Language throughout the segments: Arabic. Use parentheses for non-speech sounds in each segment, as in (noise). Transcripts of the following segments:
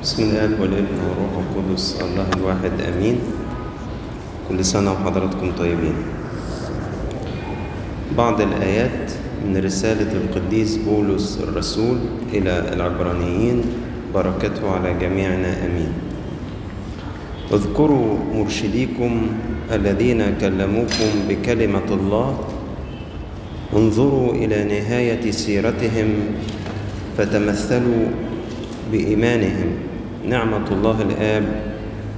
بسم الله والابن والروح القدس الله الواحد آمين. كل سنة وحضراتكم طيبين. بعض الآيات من رسالة القديس بولس الرسول إلى العبرانيين بركته على جميعنا آمين. اذكروا مرشديكم الذين كلموكم بكلمة الله. انظروا إلى نهاية سيرتهم فتمثلوا بإيمانهم. نعمة الله الآب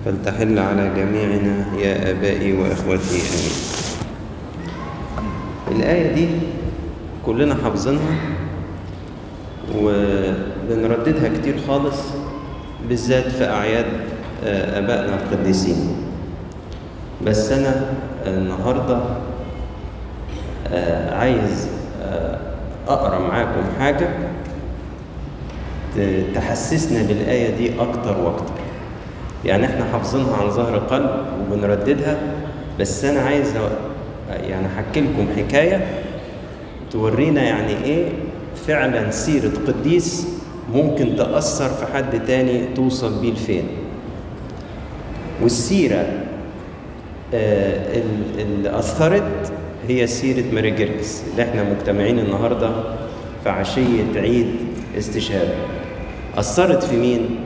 فلتحل على جميعنا يا آبائي واخوتي آمين. الآية دي كلنا حافظينها وبنرددها كتير خالص بالذات في أعياد آبائنا القديسين. بس أنا النهارده عايز أقرأ معاكم حاجة تحسسنا بالآية دي أكتر وأكتر. يعني إحنا حافظينها عن ظهر قلب وبنرددها بس أنا عايز يعني أحكي لكم حكاية تورينا يعني إيه فعلا سيرة قديس ممكن تأثر في حد تاني توصل بيه لفين. والسيرة اللي أثرت هي سيرة ماري جرجس اللي إحنا مجتمعين النهاردة في عشية عيد استشهاده أثرت في مين؟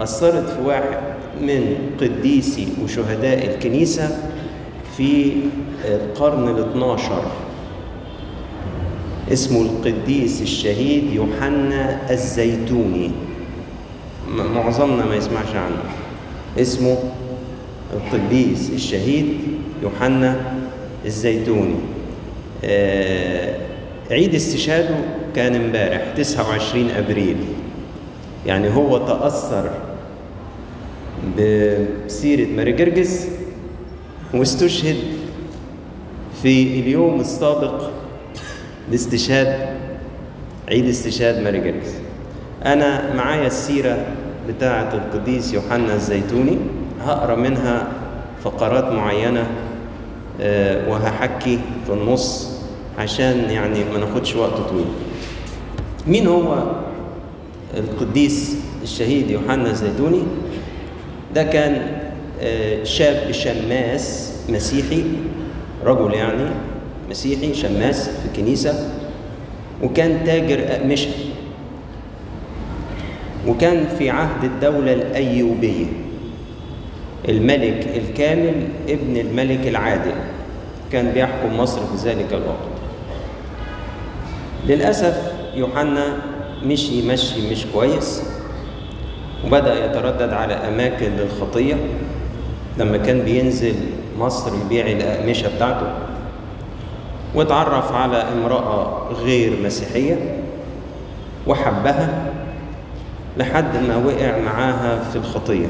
أثرت في واحد من قديسي وشهداء الكنيسة في القرن ال 12 اسمه القديس الشهيد يوحنا الزيتوني. معظمنا ما يسمعش عنه. اسمه القديس الشهيد يوحنا الزيتوني. عيد استشهاده كان امبارح 29 أبريل. يعني هو تأثر بسيرة ماري جرجس واستشهد في اليوم السابق لاستشهاد عيد استشهاد ماري جرجس. أنا معايا السيرة بتاعة القديس يوحنا الزيتوني هقرأ منها فقرات معينة وهحكي في النص عشان يعني ما ناخدش وقت طويل. مين هو القديس الشهيد يوحنا الزيتوني. ده كان شاب شماس مسيحي رجل يعني مسيحي شماس في الكنيسة وكان تاجر أقمشة وكان في عهد الدولة الأيوبية الملك الكامل ابن الملك العادل. كان بيحكم مصر في ذلك الوقت. للأسف يوحنا مشي مشي مش كويس. وبدأ يتردد على أماكن للخطية. لما كان بينزل مصر يبيع الأقمشة بتاعته. واتعرف على امرأة غير مسيحية. وحبها لحد ما وقع معاها في الخطية.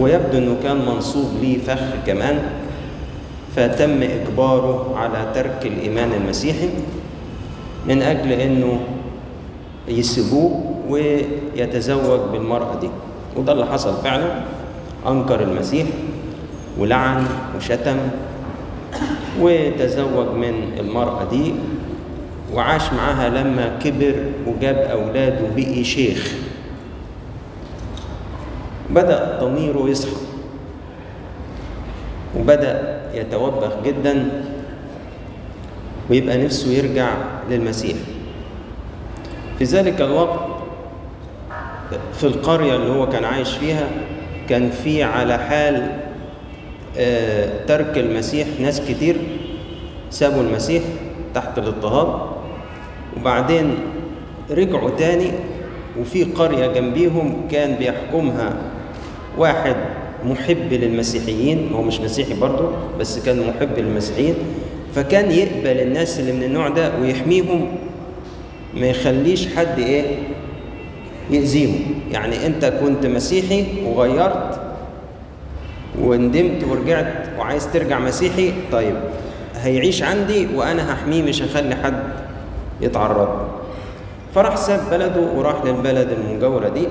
ويبدو إنه كان منصوب ليه فخ كمان. فتم إجباره على ترك الإيمان المسيحي. من أجل إنه يسيبوه ويتزوج بالمرأة دي. وده اللي حصل فعلا. أنكر المسيح ولعن وشتم وتزوج من المرأة دي وعاش معاها لما كبر وجاب أولاده وبقي شيخ. بدأ ضميره يصحى. وبدأ يتوبخ جدا. ويبقى نفسه يرجع للمسيح. في ذلك الوقت في القرية اللي هو كان عايش فيها كان في على حال ترك المسيح. ناس كتير سابوا المسيح تحت الاضطهاد وبعدين رجعوا تاني وفي قرية جنبيهم كان بيحكمها واحد محب للمسيحيين. هو مش مسيحي برضه بس كان محب للمسيحيين. فكان يقبل الناس اللي من النوع ده ويحميهم. ما يخليش حد إيه يأذيهم. يعني انت كنت مسيحي وغيرت وندمت ورجعت وعايز ترجع مسيحي طيب هيعيش عندي وأنا هحميه مش هخلي حد يتعرض. فراح ساب بلده وراح للبلد المجاورة دي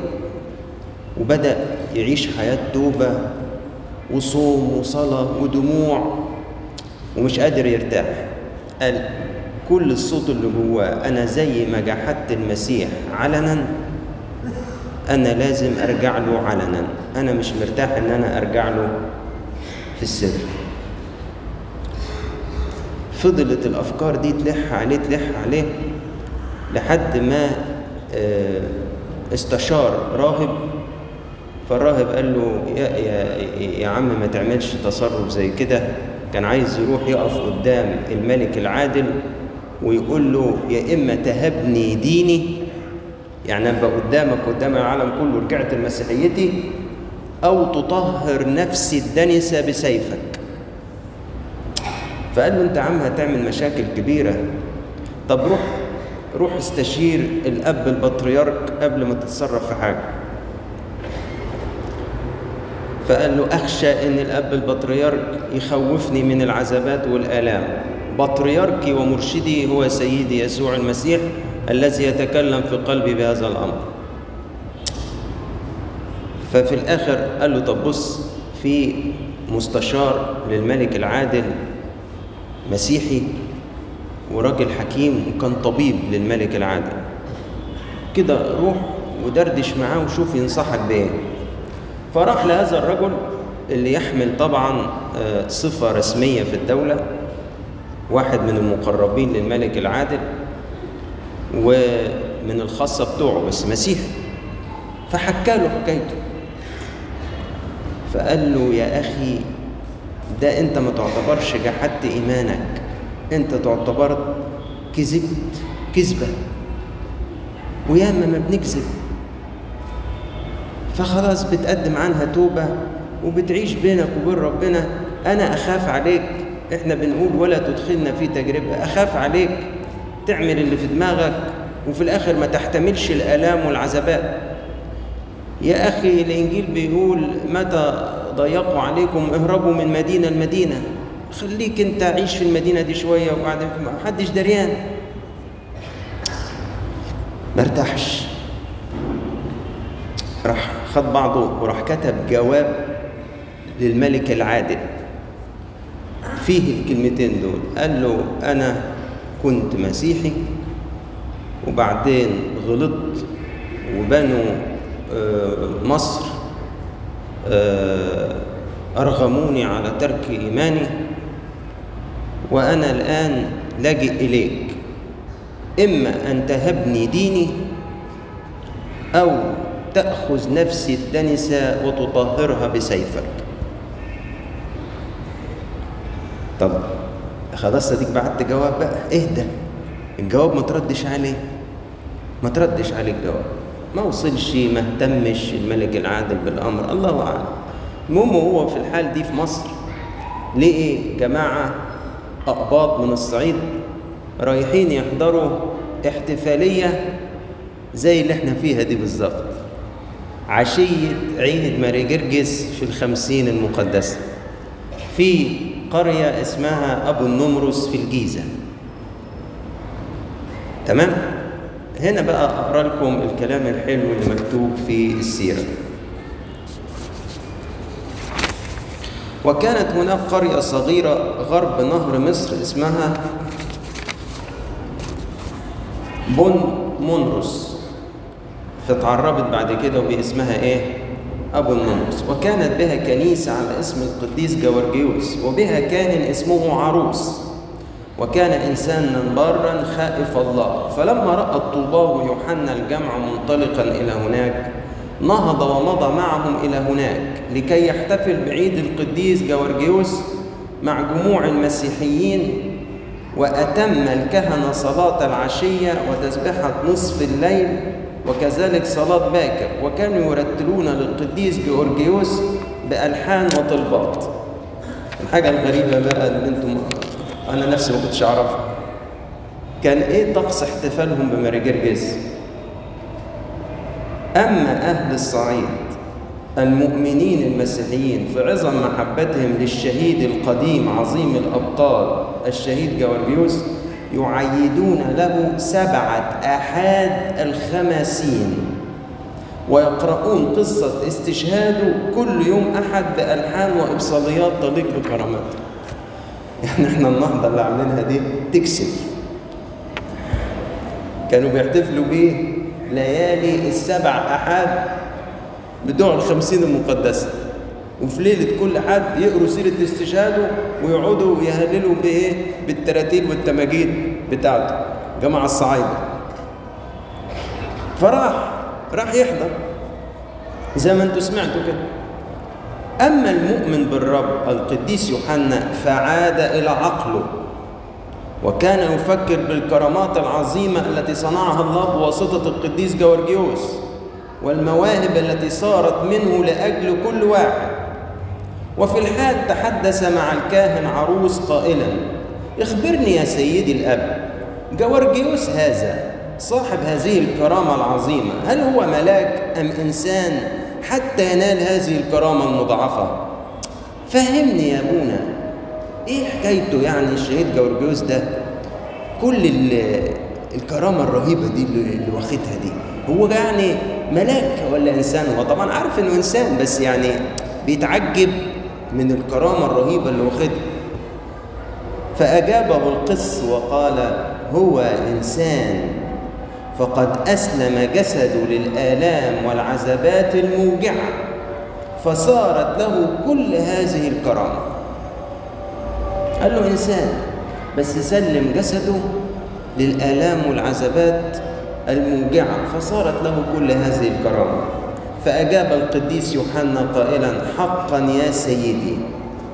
وبدأ يعيش حياة توبة وصوم وصلاة ودموع ومش قادر يرتاح. قال كل الصوت اللي جواه أنا زي ما جحدت المسيح علنا. أنا لازم أرجع له علنا. أنا مش مرتاح إن أنا أرجع له في السر. فضلت الأفكار دي تلح عليه تلح عليه لحد ما استشار راهب. فالراهب قال له يا, يا, يا عم ما تعملش تصرف زي كده. كان عايز يروح يقف قدام الملك العادل ويقول له يا إما تهبني ديني. يعني أبقى قدامك قدام العالم كله رجعت لمسيحيتي أو تطهر نفسي الدنسة بسيفك. فقال له أنت عم هتعمل مشاكل كبيرة. طب روح روح استشير الأب البطريرك قبل ما تتصرف في حاجة. فقال له أخشى إن الأب البطريرك يخوفني من العذابات والآلام. بطريركي ومرشدي هو سيدي يسوع المسيح الذي يتكلم في قلبي بهذا الأمر. ففي الآخر قال له طب بص في مستشار للملك العادل مسيحي وراجل حكيم وكان طبيب للملك العادل. كده روح ودردش معاه وشوف ينصحك بإيه. فراح لهذا الرجل اللي يحمل طبعا صفة رسمية في الدولة. واحد من المقربين للملك العادل ومن الخاصة بتوعه بس مسيحي فحكى له حكايته. فقال له يا أخي ده أنت ما تعتبرش جحدت إيمانك. أنت تعتبر كذبت كذبة. وياما ما بنكذب. فخلاص بتقدم عنها توبة وبتعيش بينك وبين ربنا. أنا أخاف عليك. إحنا بنقول ولا تدخلنا في تجربة. أخاف عليك تعمل اللي في دماغك وفي الآخر ما تحتملش الآلام والعذابات. يا أخي الإنجيل بيقول متى ضيقوا عليكم؟ اهربوا من مدينة لمدينة. خليك أنت عيش في المدينة دي شوية وبعدين ما حدش دريان. ما ارتاحش. راح خد بعضه وراح كتب جواب للملك العادل. فيه الكلمتين دول. قال له أنا كنت مسيحي وبعدين غلطت وبنوا مصر أرغموني على ترك إيماني وأنا الآن لاجئ إليك. إما أن تهبني ديني أو تأخذ نفسي الدنسة وتطهرها بسيفك. طب خلاص اديك بعت جواب بقى. اهدى. الجواب ما تردش عليه. ما تردش عليه الجواب. ما وصلش ما اهتمش. الملك العادل بالأمر. الله أعلم. المهم هو في الحال دي في مصر. لقي جماعة أقباط من الصعيد رايحين يحضروا احتفالية زي اللي إحنا فيها دي بالظبط. عشية عيد ماري جرجس في الخمسين المقدسة. في قرية اسمها أبو النمرس في الجيزة. تمام؟ هنا بقى أقرأ لكم الكلام الحلو اللي مكتوب في السيرة. وكانت هناك قرية صغيرة غرب نهر مصر اسمها بن منرس فتعربت بعد كده وباسمها إيه؟ أبو النمرس وكانت بها كنيسة على اسم القديس جورجيوس وبها كان اسمه عروس. وكان إنسانا بارا خائف الله. فلما رأى الطوباء ويوحنا الجمع منطلقا إلى هناك نهض ومضى معهم إلى هناك لكي يحتفل بعيد القديس جورجيوس مع جموع المسيحيين وأتم الكهنة صلاة العشية وتسبحة نصف الليل وكذلك صلاة باكر. وكانوا يرتلون للقديس جورجيوس بألحان وطلبات. الحاجة الغريبة بقى اللي أنتم أنا نفسي ما كنتش أعرفها. كان إيه طقس احتفالهم بماري جرجس أما أهل الصعيد المؤمنين المسيحيين في عظم محبتهم للشهيد القديم عظيم الأبطال الشهيد جورجيوس يعيدون له سبعة احاد الخماسين ويقرؤون قصة استشهاده كل يوم أحد بألحان وإبصاليات تليق بكرامته يعني إحنا النهضة اللي عاملينها دي تكسف كانوا بيحتفلوا بيه ليالي السبع أحد بتوع الخمسين المقدسة. وفي ليلة كل حد يقروا سيرة استشهاده ويقعدوا يهللوا بإيه؟ بالتراتيل والتماجيد بتاعته. جماعة الصعايدة. فراح راح يحضر. زي ما أنتوا سمعتوا كده. أما المؤمن بالرب القديس يوحنا فعاد إلى عقله. وكان يفكر بالكرامات العظيمة التي صنعها الله بواسطة القديس جورجيوس والمواهب التي صارت منه لأجل كل واحد. وفي الحال تحدث مع الكاهن عروس قائلا اخبرني يا سيدي الأب جورجيوس هذا صاحب هذه الكرامة العظيمة هل هو ملاك أم إنسان حتى ينال هذه الكرامة المضاعفة؟ فهمني يا أبونا إيه حكايته يعني الشهيد جورجيوس ده؟ كل الكرامة الرهيبة دي اللي واخدها دي هو يعني ملاك ولا إنسان؟ هو طبعا عارف إنه إنسان بس يعني بيتعجب من الكرامة الرهيبة اللي واخدها. فأجابه القس وقال هو إنسان فقد أسلم جسده للآلام والعذابات الموجعة فصارت له كل هذه الكرامة. قال له إنسان بس سلم جسده للآلام والعذابات الموجعة فصارت له كل هذه الكرامة. فأجاب القديس يوحنا قائلا حقا يا سيدي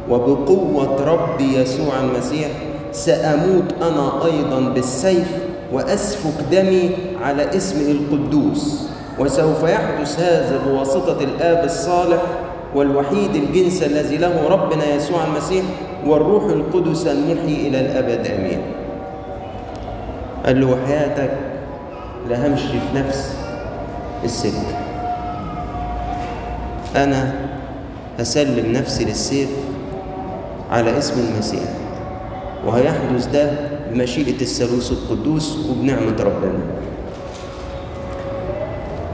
وبقوة ربي يسوع المسيح سأموت أنا أيضا بالسيف وأسفك دمي على اسمه القدوس وسوف يحدث هذا بواسطة الآب الصالح والوحيد الجنس الذي له ربنا يسوع المسيح والروح القدس المحيي إلى الأبد. آمين. قال له وحياتك لا همشي في نفس السكة أنا هسلم نفسي للسيف على اسم المسيح وهيحدث ده بمشيئة الثالوث القدوس وبنعمة ربنا.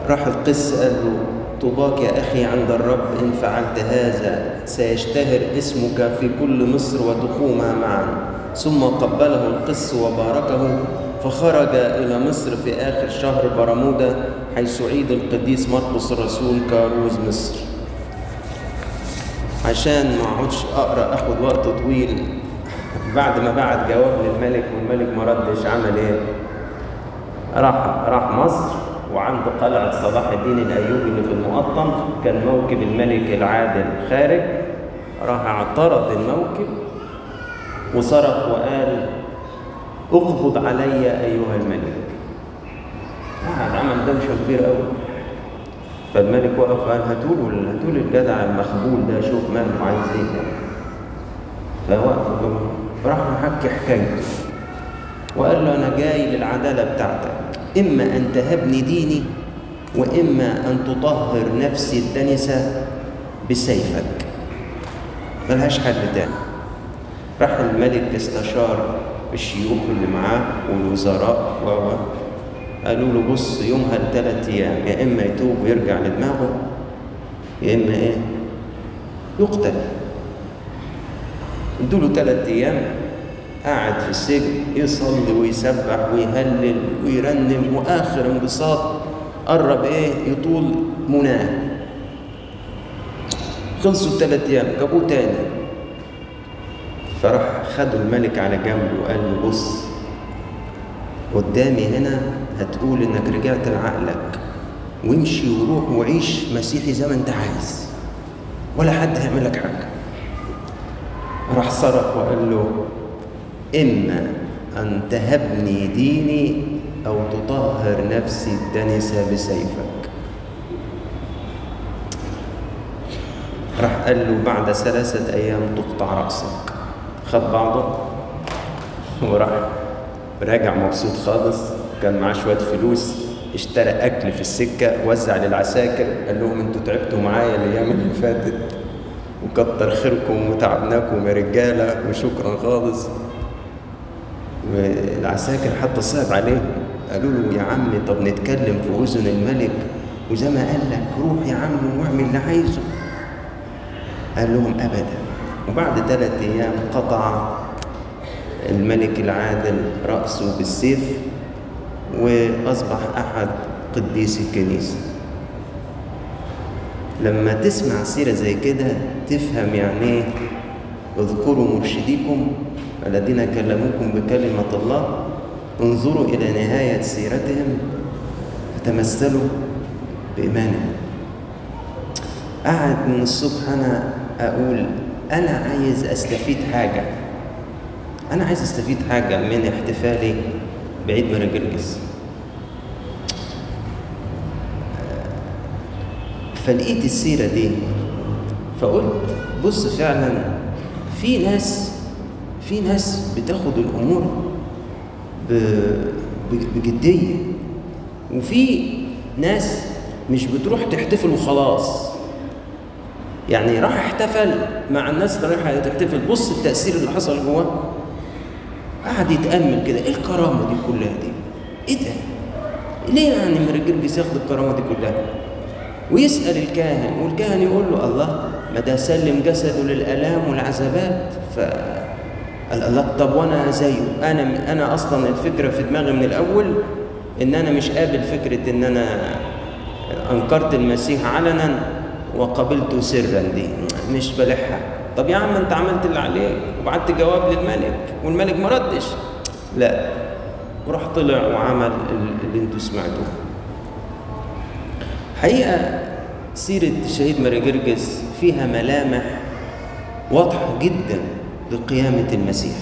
راح القس قال له طوباك يا أخي عند الرب إن فعلت هذا سيشتهر اسمك في كل مصر وتخومها معا. ثم قبله القس وباركه فخرج إلى مصر في آخر شهر برمودا حيث عيد القديس مرقس الرسول كاروز مصر. عشان ما أقعدش أقرأ آخد وقت طويل بعد ما بعت جواب للملك والملك ما ردش عمل إيه؟ راح راح مصر وعنده قلعة صلاح الدين الأيوبي اللي في المقطم كان موكب الملك العادل خارج راح اعترض الموكب وصرخ وقال اقبض علي أيها الملك. قعد عمل دوشة كبيرة أوي. فالملك وقف قال هاتوا له هاتوا الجدع المخبول ده شوف ماله عايز إيه. فوقف راح محكي حكايته. وقال له أنا جاي للعدالة بتاعتك. إما أن تهبني ديني وإما أن تطهر نفسي الدنسة بسيفك. ملهاش حل تاني. راح الملك استشار الشيوخ اللي معاه والوزراء. و قالوا له بص يومها لثلاث أيام يا إما يتوب ويرجع لدماغه يا إما إيه يقتل. ادوا له ثلاث أيام قاعد في السجن يصلي ويسبح ويهلل ويرنم وآخر انبساط قرب إيه يطول مناه خلصوا الثلاث أيام جابوه تاني. فراح خدوا الملك على جنب وقال له بص قدامي هنا هتقول إنك رجعت لعقلك وامشي وروح وعيش مسيحي زي ما أنت عايز ولا حد هيعمل لك حاجة. راح صرخ وقال له اما أن تهبني ديني أو تطهر نفسي الدنسه بسيفك. راح قال له بعد ثلاثة أيام تقطع رأسك. خد بعضه. وراح راجع مبسوط خالص. كان معاه شوية فلوس. اشترى أكل في السكة وزع للعساكر. قال لهم أنتوا تعبتوا معايا الأيام اللي فاتت. وكتر خيركم وتعبناكم يا رجالة وشكرا خالص. والعساكر حتى صعب عليهم. قالوا له يا عم طب نتكلم في أذن الملك. وزي ما قال لك روح يا عم واعمل اللي عايزه. قال لهم ابدا. وبعد ثلاث أيام قطع الملك العادل رأسه بالسيف وأصبح أحد قديس الكنيسة. لما تسمع سيرة زي كده تفهم يعني إيه؟ اذكروا مرشديكم الذين كلموكم بكلمة الله انظروا إلى نهاية سيرتهم فتمثلوا بإيمانهم. قعد من الصبح أنا أقول أنا عايز أستفيد حاجة. أنا عايز أستفيد حاجة من احتفالي بعيد ميلاد جرجس. فلقيت السيرة دي فقلت بص فعلا في ناس في ناس بتاخد الأمور بجدية وفي ناس مش بتروح تحتفل وخلاص. يعني راح احتفل مع الناس اللي رايحه تحتفل بص التأثير اللي حصل جواه قعد يتأمل كده إيه الكرامة دي كلها دي؟ إيه ده؟ ليه يعني مرجرجس ياخد الكرامة دي كلها؟ ويسأل الكاهن والكاهن يقول له الله ما ده سلم جسده للآلام والعذابات ف قال الله طب وأنا زيه أنا أنا أصلا الفكرة في دماغي من الأول إن أنا مش قابل فكرة إن أنا أنكرت المسيح علنا وقبلته سرا دي. مش بلحها. طب يا عم انت عملت اللي عليك وبعت جواب للملك والملك ما ردش. لا. وراح طلع وعمل اللي أنتوا سمعتوه. حقيقة سيرة الشهيد ماري جرجس فيها ملامح واضحة جدا لقيامة المسيح.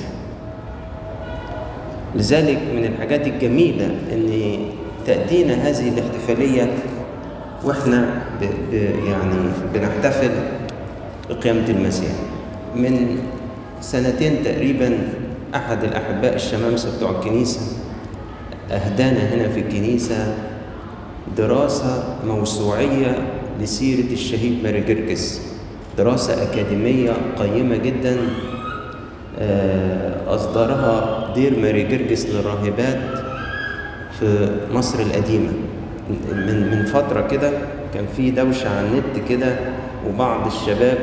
لذلك من الحاجات الجميلة أن تأتينا هذه الاحتفالية وإحنا ب ب يعني بنحتفل بقيامة المسيح. من سنتين تقريبا أحد الأحباء الشمامسة بتوع الكنيسة أهدانا هنا في الكنيسة دراسة موسوعية لسيرة الشهيد ماري جرجس. دراسة أكاديمية قيمة جدا أصدرها دير ماري جرجس للراهبات في مصر القديمة. من من فترة كده كان في دوشة على النت كده وبعض الشباب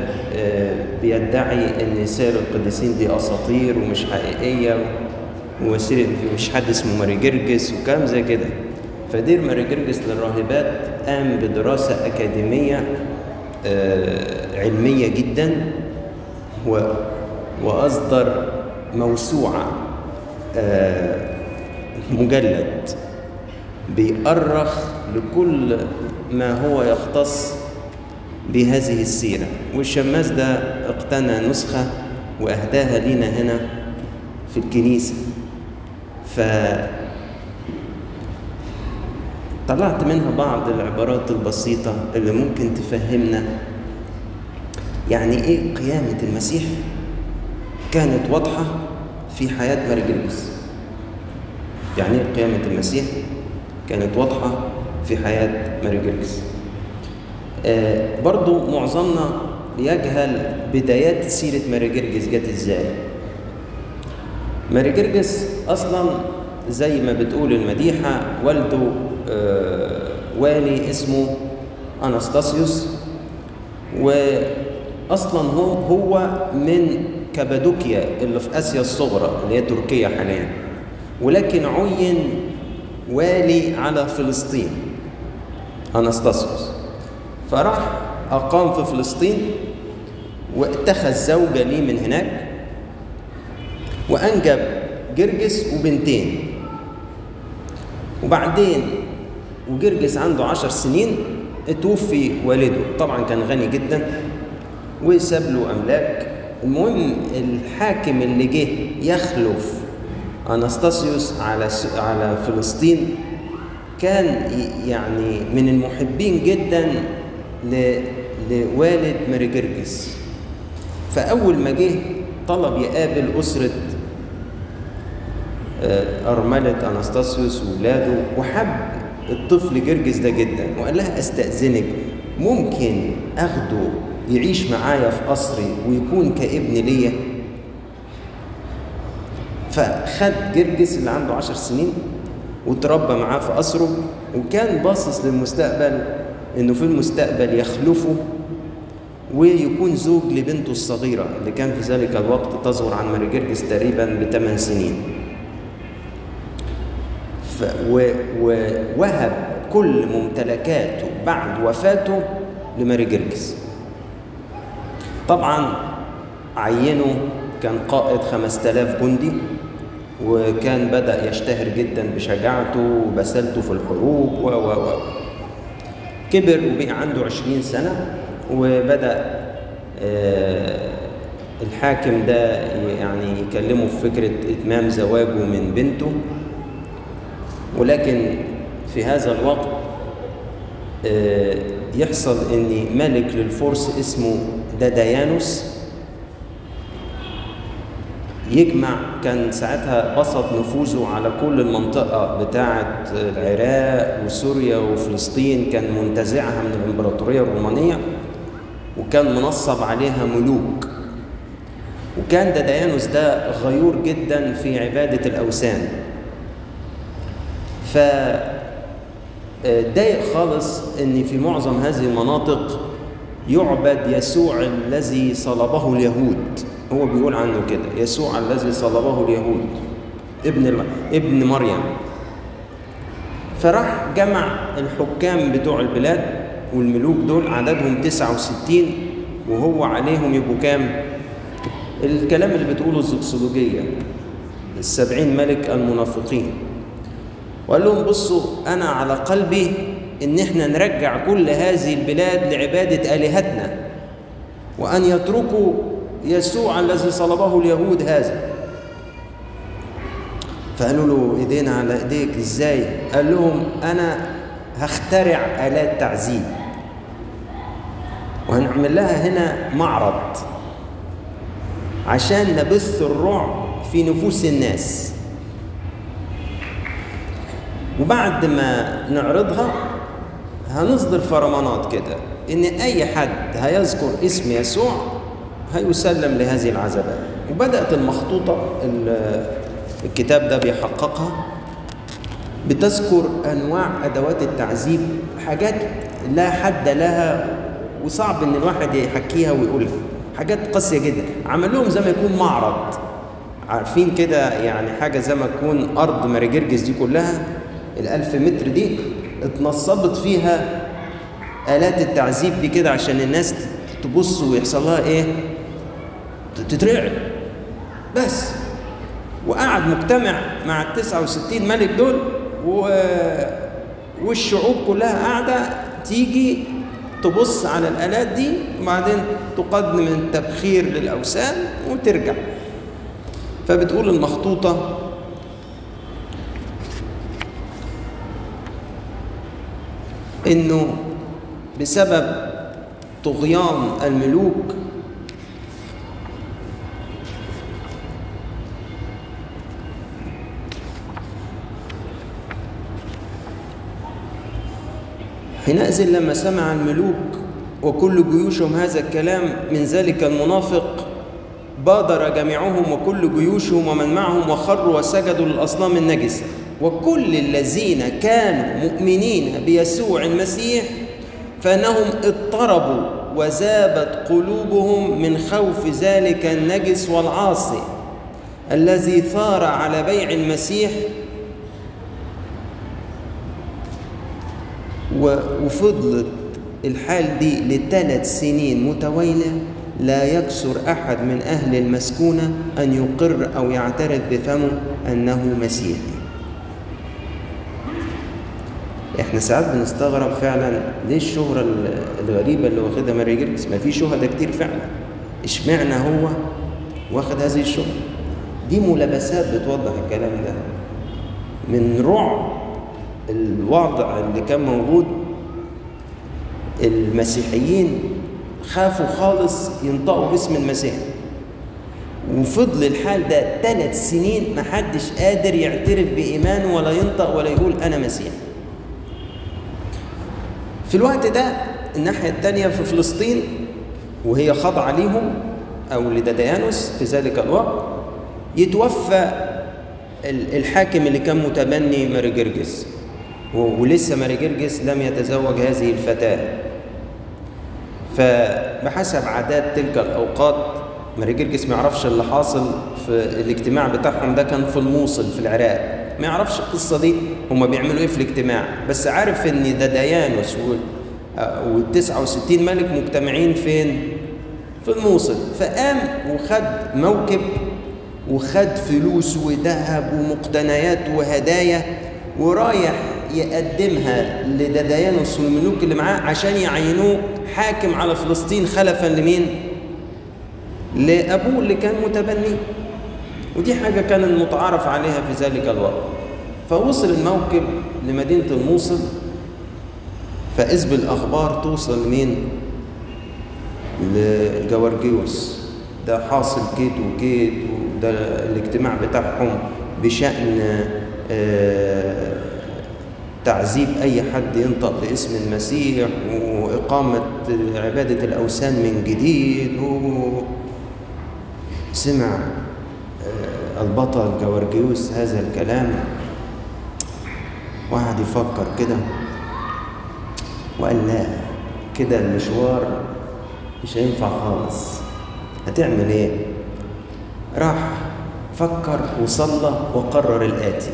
بيدعي إن سير القديسين دي أساطير ومش حقيقية وسيرة مش حد اسمه ماري جرجس وكلام زي كده. فدير ماري جرجس للراهبات قام بدراسة أكاديمية علمية جدا و وأصدر موسوعة مجلد. بيأرخ لكل ما هو يختص بهذه السيرة. والشماس ده اقتنى نسخة وأهداها لينا هنا في الكنيسة. ف طلعت منها بعض العبارات البسيطة اللي ممكن تفهمنا يعني إيه قيامة المسيح. كانت واضحة في حياة جرجس يعني إيه قيامة المسيح؟ كانت واضحة في حياة ماري جرجس آه برضو معظمنا يجهل بدايات سيرة ماري جرجس جت إزاي؟ ماري جرجس أصلا زي ما بتقول المديحة والده آه والي اسمه أناستاسيوس وأصلا هو هو من كابادوكيا اللي في آسيا الصغرى اللي هي تركيا حاليا. ولكن عين والي على فلسطين. أناستاسيوس فراح أقام في فلسطين واتخذ زوجة ليه من هناك وأنجب جرجس وبنتين. وبعدين وجرجس عنده عشر سنين اتوفي والده. طبعا كان غني جدا وساب له أملاك. المهم الحاكم اللي جه يخلف أناستاسيوس على على فلسطين كان يعني من المحبين جدا لوالد ماري جرجس فأول ما جه طلب يقابل أسرة أرملة أناستاسيوس وولاده وحب الطفل جرجس ده جدا وقال لها أستأذنك ممكن أخده يعيش معايا في قصري ويكون كابن ليا؟ فخد جرجس اللي عنده عشر سنين وتربى معاه في قصره وكان باصص للمستقبل إنه في المستقبل يخلفه ويكون زوج لبنته الصغيرة اللي كان في ذلك الوقت تصغر عن ماري جرجس تقريبا بثمان سنين. ف ووهب كل ممتلكاته بعد وفاته لماري جرجس. طبعا عينه كان قائد 5000 جندي. وكان بدأ يشتهر جدا بشجاعته وبسالته في الحروب و و و. كبر وبقى عنده 20 سنة وبدأ آه الحاكم ده يعني يكلمه في فكرة إتمام زواجه من بنته. ولكن في هذا الوقت آه يحصل إن ملك للفرس اسمه داديانوس. يجمع. كان ساعتها بسط نفوذه على كل المنطقة بتاعة العراق وسوريا وفلسطين. كان منتزعها من الإمبراطورية الرومانية وكان منصب عليها ملوك. وكان داديانوس ده غيور جدا في عبادة الأوثان. ف ضايق خالص إن في معظم هذه المناطق يعبد يسوع الذي صلبه اليهود. هو بيقول عنه كده يسوع الذي صلبه اليهود ابن ابن مريم. فراح جمع الحكام بتوع البلاد والملوك دول عددهم 69 وهو عليهم يبقوا كام؟ الكلام اللي بتقوله الزكسولوجية السبعين ملك المنافقين. وقال لهم بصوا أنا على قلبي إن إحنا نرجع كل هذه البلاد لعبادة آلهتنا وأن يتركوا يسوع الذي صلبه اليهود هذا. فقالوا له إيدينا على إيديك إزاي؟ قال لهم أنا هخترع آلات تعذيب وهنعمل لها هنا معرض عشان نبث الرعب في نفوس الناس. وبعد ما نعرضها هنصدر فرمانات كده إن أي حد هيذكر اسم يسوع هيسلم لهذه العذابات وبدأت المخطوطة الكتاب ده بيحققها بتذكر أنواع أدوات التعذيب حاجات لا حد لها وصعب إن الواحد يحكيها ويقولها. حاجات قاسية جدا. عمل لهم زي ما يكون معرض. عارفين كده يعني حاجة زي ما تكون أرض ماريجرجس دي كلها الألف متر دي اتنصبت فيها آلات التعذيب دي كده عشان الناس تبص ويحصل لها إيه؟ تترعب. بس. وقعد مجتمع مع ال 69 ملك دول و... والشعوب كلها قاعدة تيجي تبص على الآلات دي وبعدين تقدم التبخير للأوثان وترجع. فبتقول المخطوطة إنه بسبب طغيان الملوك حينئذ لما سمع الملوك وكل جيوشهم هذا الكلام. من ذلك المنافق بادر جميعهم وكل جيوشهم ومن معهم وخروا وسجدوا للأصنام النجسه وكل الذين كانوا مؤمنين بيسوع المسيح فإنهم اضطربوا وذابت قلوبهم من خوف ذلك النجس والعاصي الذي ثار على بيع المسيح وفضلت الحال دي لثلاث سنين متوالية لا يكسر أحد من أهل المسكونة أن يقر أو يعترف بفمه أنه مسيحي. إحنا ساعات بنستغرب فعلا ليه الشهرة الغريبة اللي واخدها ماري جيركس ما في شهداء كتير فعلا. إشمعنى هو واخد هذه الشهرة؟ دي ملابسات بتوضح الكلام ده. من رعب الوضع اللي كان موجود المسيحيين خافوا خالص ينطقوا باسم المسيح. وفضل الحال ده ثلاث سنين محدش قادر يعترف بإيمانه ولا ينطق ولا يقول أنا مسيح في الوقت ده الناحية الثانية في فلسطين وهي خاضعة ليهم أو لداديانوس في ذلك الوقت يتوفى الحاكم اللي كان متبني ماري جرجس. ولسه ماري جرجس لم يتزوج هذه الفتاة. فبحسب عادات تلك الأوقات ماري جرجس ما يعرفش اللي حاصل في الاجتماع بتاعهم ده كان في الموصل في العراق. ما يعرفش القصة دي هما بيعملوا إيه في الاجتماع. بس عارف إن ده ديانوس وال 69 ملك مجتمعين فين؟ في الموصل. فقام وخد موكب وخد فلوس وذهب ومقتنيات وهدايا ورايح يقدمها لدديانوس والملوك اللي معاه عشان يعينوه حاكم على فلسطين خلفا لمين؟ لأبوه اللي كان متبني ودي حاجة كان المتعارف عليها في ذلك الوقت فوصل الموكب لمدينة الموصل فإذ بالأخبار توصل مين؟ لجوارجيوس ده حاصل كيت وكيت وده الاجتماع بتاعهم بشأن آه تعذيب أي حد ينطق باسم المسيح وإقامة عبادة الأوثان من جديد. سمع البطل جوارجيوس هذا الكلام. وقعد يفكر كده وقال لا كده المشوار مش هينفع خالص. هتعمل إيه؟ راح فكر وصلى وقرر الآتي.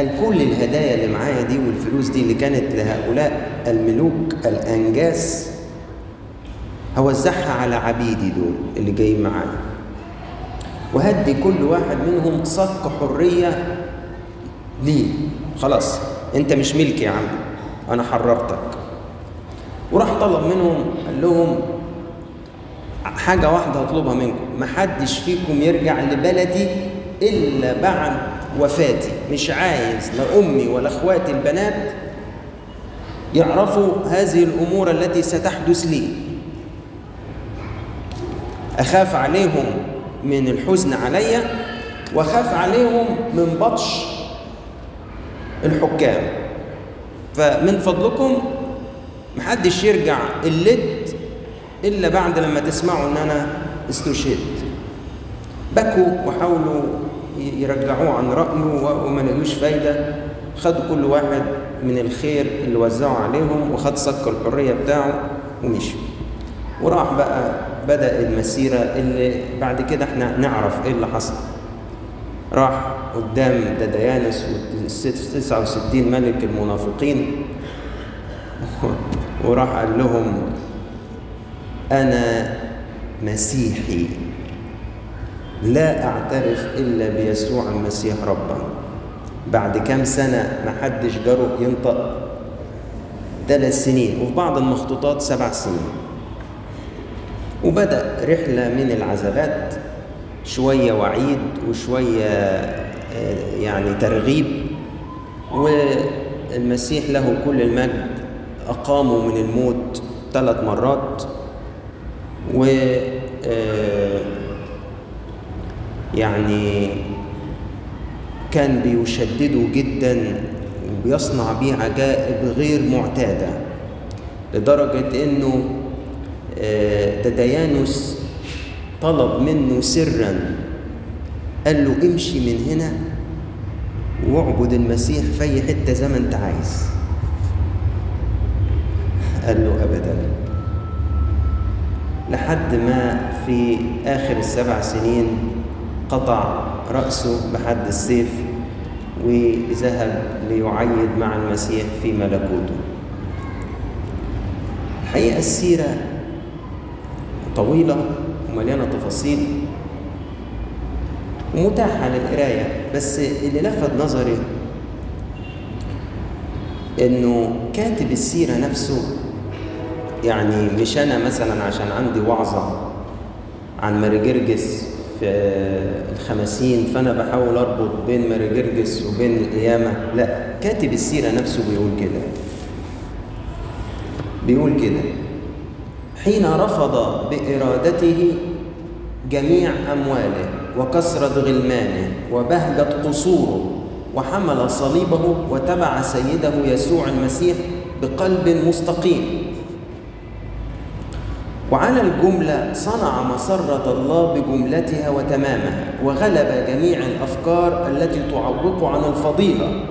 قال كل الهدايا اللي معايا دي والفلوس دي اللي كانت لهؤلاء الملوك الأنجاس هوزعها على عبيدي دول اللي جايين معايا. وهدي كل واحد منهم صك حرية ليه. خلاص أنت مش ملكي يا عم أنا حررتك. وراح طلب منهم قال لهم حاجة واحدة هطلبها منكم محدش فيكم يرجع لبلدي إلا بعد وفاتي. مش عايز لا أمي ولا أخواتي البنات يعرفوا هذه الأمور التي ستحدث لي. أخاف عليهم من الحزن عليا وخاف عليهم من بطش الحكام. فمن فضلكم محدش يرجع اللد إلا بعد لما تسمعوا إن أنا استشهدت. بكوا وحاولوا يرجعوه عن رأيه وما لقوش فايدة. خدوا كل واحد من الخير اللي وزعوا عليهم وخد صك الحرية بتاعه ومشي. وراح بقى بدأ المسيرة اللي بعد كده إحنا نعرف إيه اللي حصل. راح قدام دديانس وال 69 ملك المنافقين (laughs) وراح قال لهم أنا مسيحي. لا أعترف إلا بيسوع المسيح ربا. بعد كام سنة ما حدش جرؤ ينطق ثلاث سنين وفي بعض المخطوطات سبع سنين. وبدأ رحلة من العذابات شوية وعيد وشوية يعني ترغيب. والمسيح له كل المجد أقامه من الموت ثلاث مرات. و يعني كان بيشدده جدا وبيصنع بيه عجائب غير معتادة لدرجة إنه دديانوس طلب منه سرا قال له امشي من هنا واعبد المسيح في أي حتة زي ما أنت عايز. قال له ابدا. لحد ما في آخر السبع سنين قطع راسه بحد السيف وذهب ليعيد مع المسيح في ملكوته. الحقيقة السيرة طويلة ومليانة تفاصيل ومتاحة للقراية بس اللي لفت نظري إنه كاتب السيرة نفسه يعني مش أنا مثلا عشان عندي وعظة عن ماري في الخمسين فأنا بحاول أربط بين ماري وبين القيامه لا كاتب السيرة نفسه بيقول كده. بيقول كده. حين رفض بإرادته جميع أمواله وكثره غلمانه وبهجه قصوره وحمل صليبه وتبع سيده يسوع المسيح بقلب مستقيم. وعلى الجملة صنع مسرة الله بجملتها وتمامها وغلب جميع الأفكار التي تعوق عن الفضيلة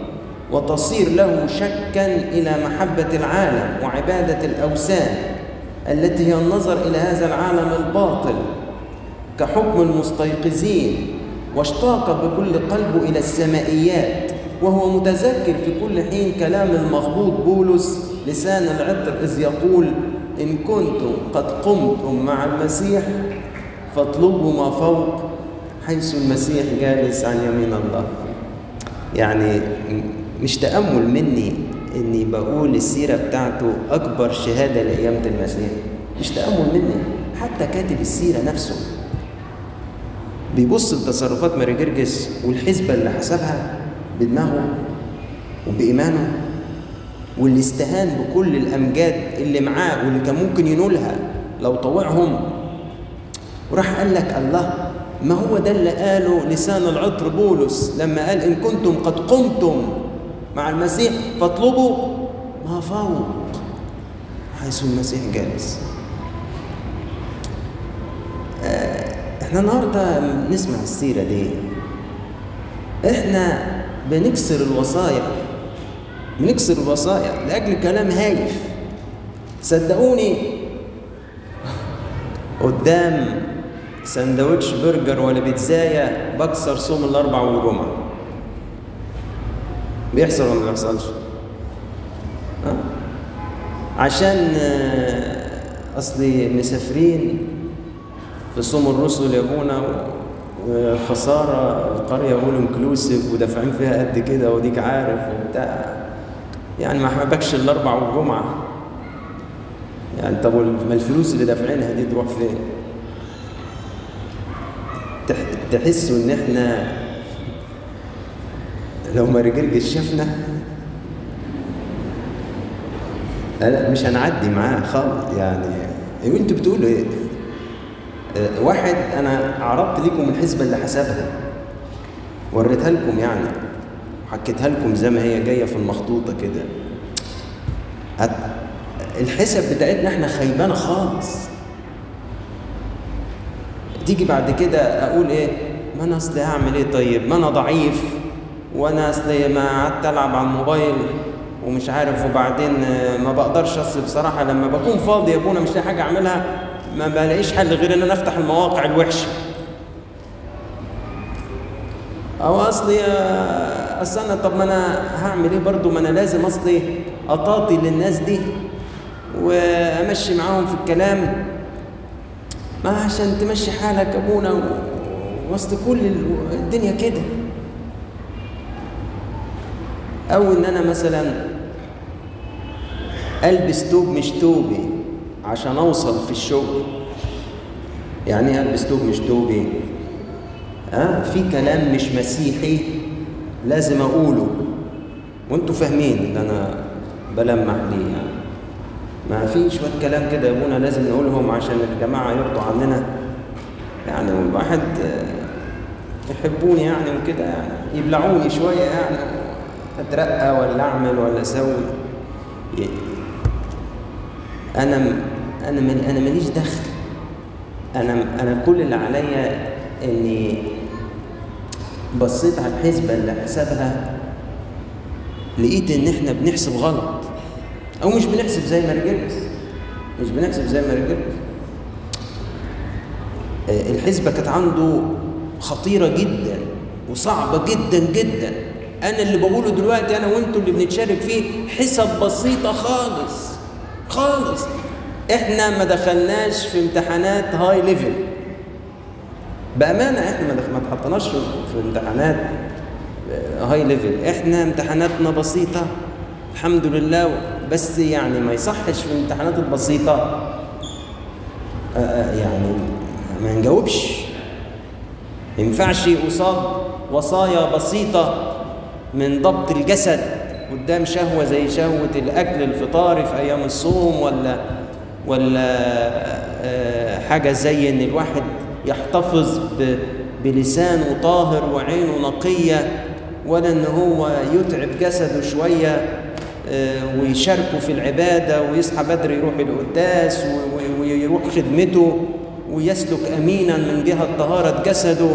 وتصير له شكا إلى محبة العالم وعبادة الأوثان التي هي النظر إلى هذا العالم الباطل كحكم المستيقظين واشتاق بكل قلبه إلى السمائيات وهو متذكر في كل حين كلام المغبوط بولس لسان العطر إذ يقول إن كنتم قد قمتم مع المسيح فاطلبوا ما فوق حيث المسيح جالس عن يمين الله. يعني مش تأمل مني إني بقول السيرة بتاعته أكبر شهادة لقيامة المسيح. مش تأمل مني حتى كاتب السيرة نفسه. بيبص لتصرفات ماري جرجس والحسبة اللي حسبها بدماغه وبإيمانه. واللي استهان بكل الأمجاد اللي معاه واللي كان ممكن ينولها لو طوعهم. وراح قال لك الله ما هو ده اللي قاله لسان العطر بولس لما قال إن كنتم قد قمتم مع المسيح فاطلبوا ما فوق حيث المسيح جالس. إحنا النهارده نسمع السيرة دي. إحنا بنكسر الوصايا. بنكسر الوصايا لأجل كلام هايف. صدقوني. قدام سندوتش برجر ولا بيتزاية بكسر صوم الأربع والجمعه بيحصل ولا ما بيحصلش؟ عشان أصلي مسافرين في صوم الرسل يا ابونا وخساره القرية أقول انكلوسيف ودافعين فيها قد كده وديك عارف وبتاع. يعني ما حبكش الاربع والجمعه يعني طب ما الفلوس اللي دافعينها دي تروح فين؟ تحسوا إن إحنا لو ما رجرجش شافنا. لا مش هنعدي معاه خالص. يعني أيوه أنتوا بتقولوا إيه؟ واحد أنا عرضت لكم الحسبة اللي حسبها. وريتها لكم يعني. وحكيتها لكم زي ما هي جاية في المخطوطة كده. الحسب بتاعتنا إحنا خيبانه خالص. تيجي بعد كده أقول إيه؟ ما أنا أصل هعمل إيه طيب؟ ما أنا ضعيف وأنا أصل ما قعدت ألعب على الموبايل ومش عارف وبعدين ما بقدرش أصل بصراحة لما بكون فاضي يا ابونا مش لاقي حاجة أعملها ما بلاقيش حل غير إن أنا أفتح المواقع الوحشة. أو اصلي اصل أنا طب ما أنا هعمل إيه برضو ما أنا لازم أصلي أطاطي للناس دي وأمشي معاهم في الكلام. ما عشان تمشي حالك أبونا وسط كل الدنيا كده. أو إن أنا مثلا ألبس توب مش توبي عشان أوصل في الشغل. يعني إيه ألبس توب مش توبي؟ ها في كلام مش مسيحي. لازم أقوله. وأنتوا فاهمين اللي أنا بلمح ليه يعني. ما في شوية كلام كده يا أبونا لازم نقولهم عشان الجماعة يرضوا عننا. يعني الواحد يحبوني يعني وكده يعني. يبلعوني شوية يعني. أترقى ولا أعمل ولا أسوي. أنا أنا أنا ماليش دخل. أنا أنا كل اللي عليا إني بصيت على الحسبة اللي حسبها لقيت إن إحنا بنحسب غلط. أو مش بنحسب زي ما رجلس مش بنحسب زي مار جرجس الحسبة كانت عنده خطيرة جدا وصعبة جدا جدا. أنا اللي بقوله دلوقتي أنا وأنتوا اللي بنتشارك فيه حسب بسيطة خالص خالص. إحنا ما دخلناش في امتحانات high level بأمانة إحنا ما اتحطناش في امتحانات high level إحنا امتحاناتنا بسيطة الحمد لله. بس يعني ما يصحش في الامتحانات البسيطة. يعني ما نجاوبش. ما ينفعش قصاد وصايا بسيطة من ضبط الجسد قدام شهوة زي شهوة الأكل الفطاري في أيام الصوم ولا ولا حاجة زي إن الواحد يحتفظ بلسانه طاهر وعينه نقية ولا ان هو يتعب جسده شوية ويشاركه في العبادة ويصحى بدري يروح القداس ويروح خدمته ويسلك أمينا من جهة طهارة جسده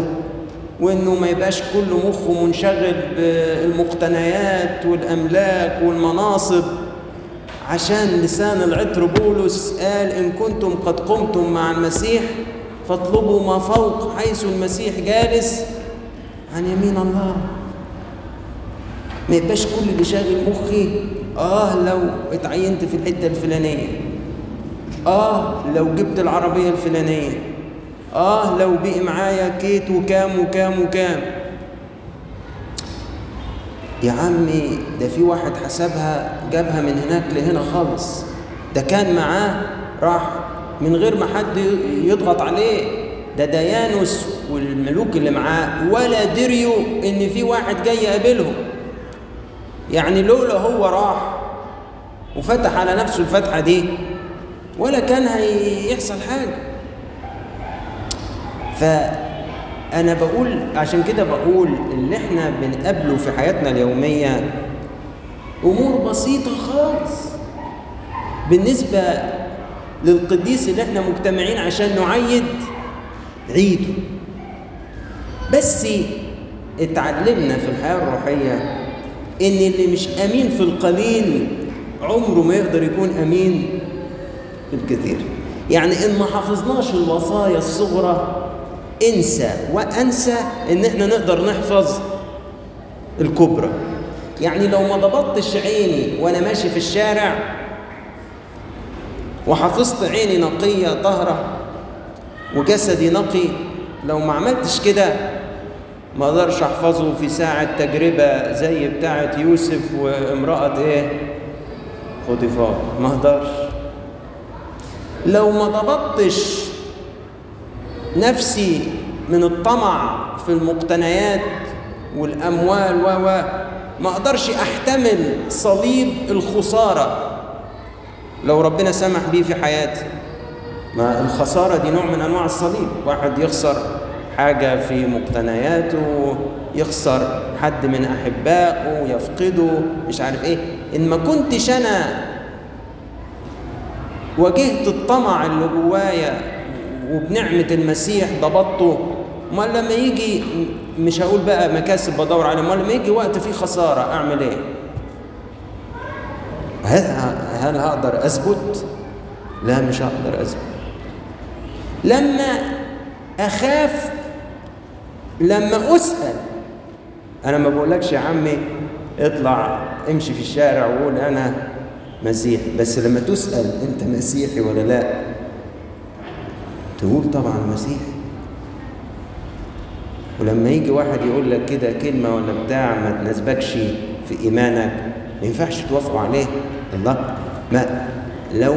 وإنه ما يبقاش كل مخه منشغل بالمقتنيات والأملاك والمناصب. عشان لسان العطر بولس قال إن كنتم قد قمتم مع المسيح فاطلبوا ما فوق حيث المسيح جالس عن يمين الله ما يبقاش كل اللي شاغل مخي آه لو اتعينت في الحتة الفلانية. آه لو جبت العربية الفلانية. آه لو بقي معايا كيت وكام وكام وكام. يا عمي ده في واحد حسبها جابها من هناك لهنا خالص. ده كان معاه راح من غير ما حد يضغط عليه. ده ديانوس والملوك اللي معاه ولا دريوا إن في واحد جاي يقابلهم. يعني لولا هو راح وفتح على نفسه الفتحة دي ولا كان هيحصل حاجة. فأنا بقول عشان كده بقول اللي إحنا بنقابله في حياتنا اليومية أمور بسيطة خالص. بالنسبة للقديس اللي إحنا مجتمعين عشان نعيد عيده. بس اتعلمنا في الحياة الروحية إن اللي مش أمين في القليل عمره ما يقدر يكون أمين في الكثير. يعني إن ما حفظناش الوصايا الصغرى انسى وأنسى إن إحنا نقدر نحفظ الكبرى. يعني لو ما ضبطتش عيني وأنا ماشي في الشارع وحفظت عيني نقية طهرة وجسدي نقي. لو ما عملتش كده ما أقدرش احفظه في ساعة تجربة زي بتاعة يوسف وامرأة إيه؟ خطفاء ما أقدرش. لو ما ضبطتش نفسي من الطمع في المقتنيات والأموال و ما أقدرش أحتمل صليب الخسارة. لو ربنا سمح بيه في حياتي ما الخسارة دي نوع من أنواع الصليب. واحد يخسر حاجة في مقتنياته يخسر حد من أحبائه يفقده مش عارف إيه. إن ما كنتش أنا واجهت الطمع اللي جوايا وبنعمة المسيح ضبطته أمال لما يجي مش هقول بقى مكاسب بدور عليه أمال لما يجي وقت فيه خسارة أعمل إيه؟ هل هقدر أثبت؟ لا مش هقدر أثبت. لما أخاف لما أسأل أنا ما بقولكش يا عمي اطلع امشي في الشارع وقول أنا مسيحي بس لما تسأل أنت مسيحي ولا لا تقول طبعا مسيحي. ولما يجي واحد يقول لك كده كلمة ولا بتاع ما تناسبكش في إيمانك ما ينفعش توافقوا عليه. الله ما لو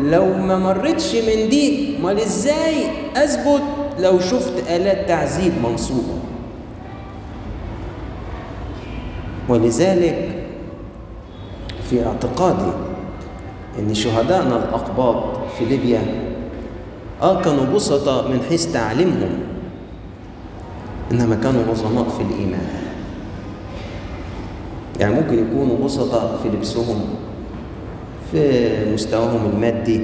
لو ما مرتش من دي امال إزاي اثبت لو شفت آلات تعذيب منصوبة؟ ولذلك في اعتقادي إن شهدائنا الأقباط في ليبيا آه كانوا بسطة من حيث تعليمهم إنما كانوا عظماء في الإيمان. يعني ممكن يكونوا بسطاء في لبسهم. في مستواهم المادي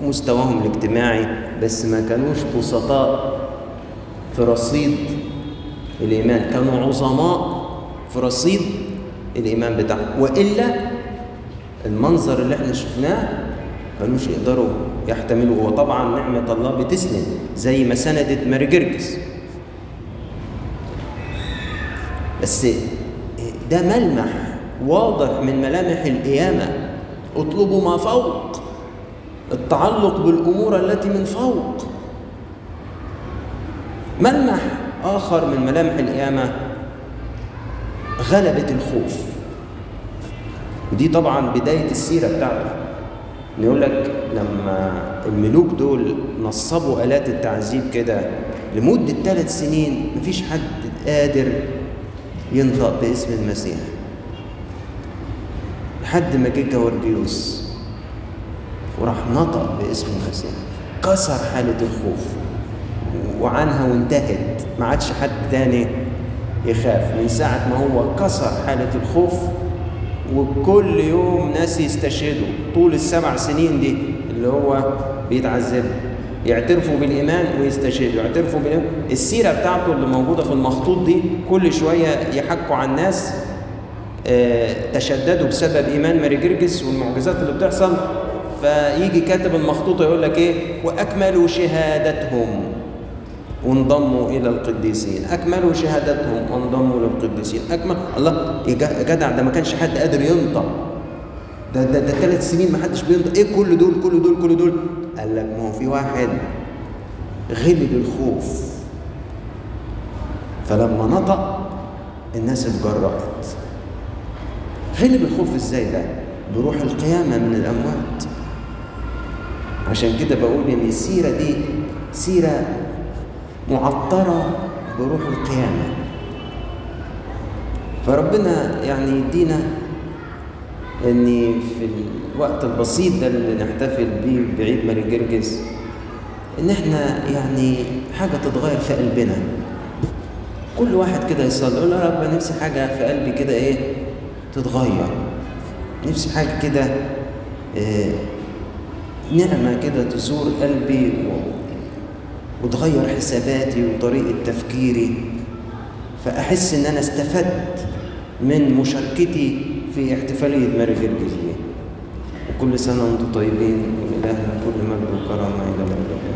في مستواهم الاجتماعي بس ما كانوش بسطاء في رصيد الإيمان. كانوا عظماء في رصيد الإيمان بتاعهم. وإلا المنظر اللي إحنا شفناه كانوش يقدروا يحتملوا وطبعا نعمة الله بتسند زي ما سندت ماري جرجس بس ده ملمح واضح من ملامح القيامة. اطلبوا ما فوق. التعلق بالأمور التي من فوق. ملمح آخر من ملامح القيامة غلبة الخوف. ودي طبعا بداية السيرة بتاعته. يقول لك لما الملوك دول نصبوا آلات التعذيب كده لمدة ثلاث سنين مفيش حد قادر ينطق باسم المسيح. لحد ما جه جورجيوس وراح نطق باسم المسيح كسر حالة الخوف وعنها وانتهت. ما عادش حد تاني يخاف. من ساعة ما هو كسر حالة الخوف وكل يوم ناس يستشهدوا. طول السبع سنين دي اللي هو بيتعذبوا يعترفوا بالإيمان ويستشهدوا. يعترفوا بالإيمان السيرة بتاعته اللي موجودة في المخطوط دي كل شوية يحكوا عن ناس تشددوا بسبب إيمان ماري جرجس والمعجزات اللي بتحصل فيجي كاتب المخطوطة يقول لك إيه؟ وأكملوا شهادتهم. وانضموا إلى القديسين. أكملوا شهادتهم. وانضموا للقديسين أكمل. الله يا جدع ده ما كانش حد قادر ينطق. ده ده ده ثلاث سنين ما حدش بينطق. إيه كل دول كل دول كل دول؟ قال لك ما هو في واحد غلب الخوف. فلما نطق الناس اتجرأت. غلب الخوف إزاي ده؟ بروح القيامة من الأموات. عشان كده بقول إن السيرة دي سيرة معطرة بروح القيامة. فربنا يعني يدينا إن في الوقت البسيط ده اللي نحتفل بيه بعيد ماري جرجس إن إحنا يعني حاجة تتغير في قلبنا. كل واحد كده يصلي يقول يا رب نفسي حاجة في قلبي كده إيه؟ تتغير. نفسي حاجة كده آه، نعمة كده تزور قلبي وتغير حساباتي وطريقة تفكيري. فأحس إن أنا استفدت من مشاركتي في احتفالية ماري الجزية وكل سنة وأنتم طيبين ولله كل مجد وكرامة إلى مجد